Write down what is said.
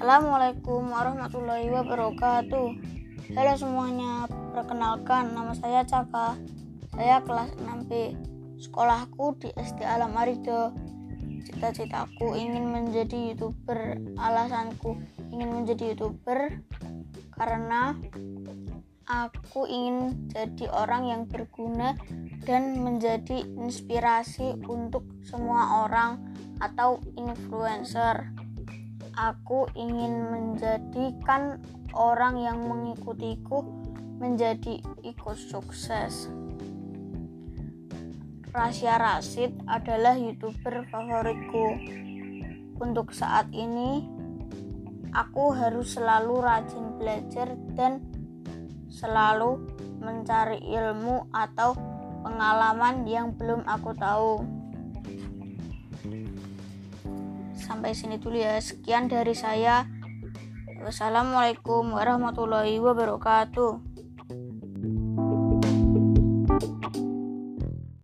Assalamualaikum warahmatullahi wabarakatuh. Halo semuanya, perkenalkan nama saya Caka. Saya kelas 6B Sekolahku di SD Alam Arido Cita-citaku ingin menjadi youtuber Alasanku ingin menjadi youtuber Karena aku ingin jadi orang yang berguna dan menjadi inspirasi untuk semua orang atau influencer aku ingin menjadikan orang yang mengikutiku menjadi ikut sukses. Rasya Rasid adalah youtuber favoritku. Untuk saat ini, aku harus selalu rajin belajar dan selalu mencari ilmu atau pengalaman yang belum aku tahu. Sampai sini dulu ya. Sekian dari saya. Wassalamualaikum warahmatullahi wabarakatuh.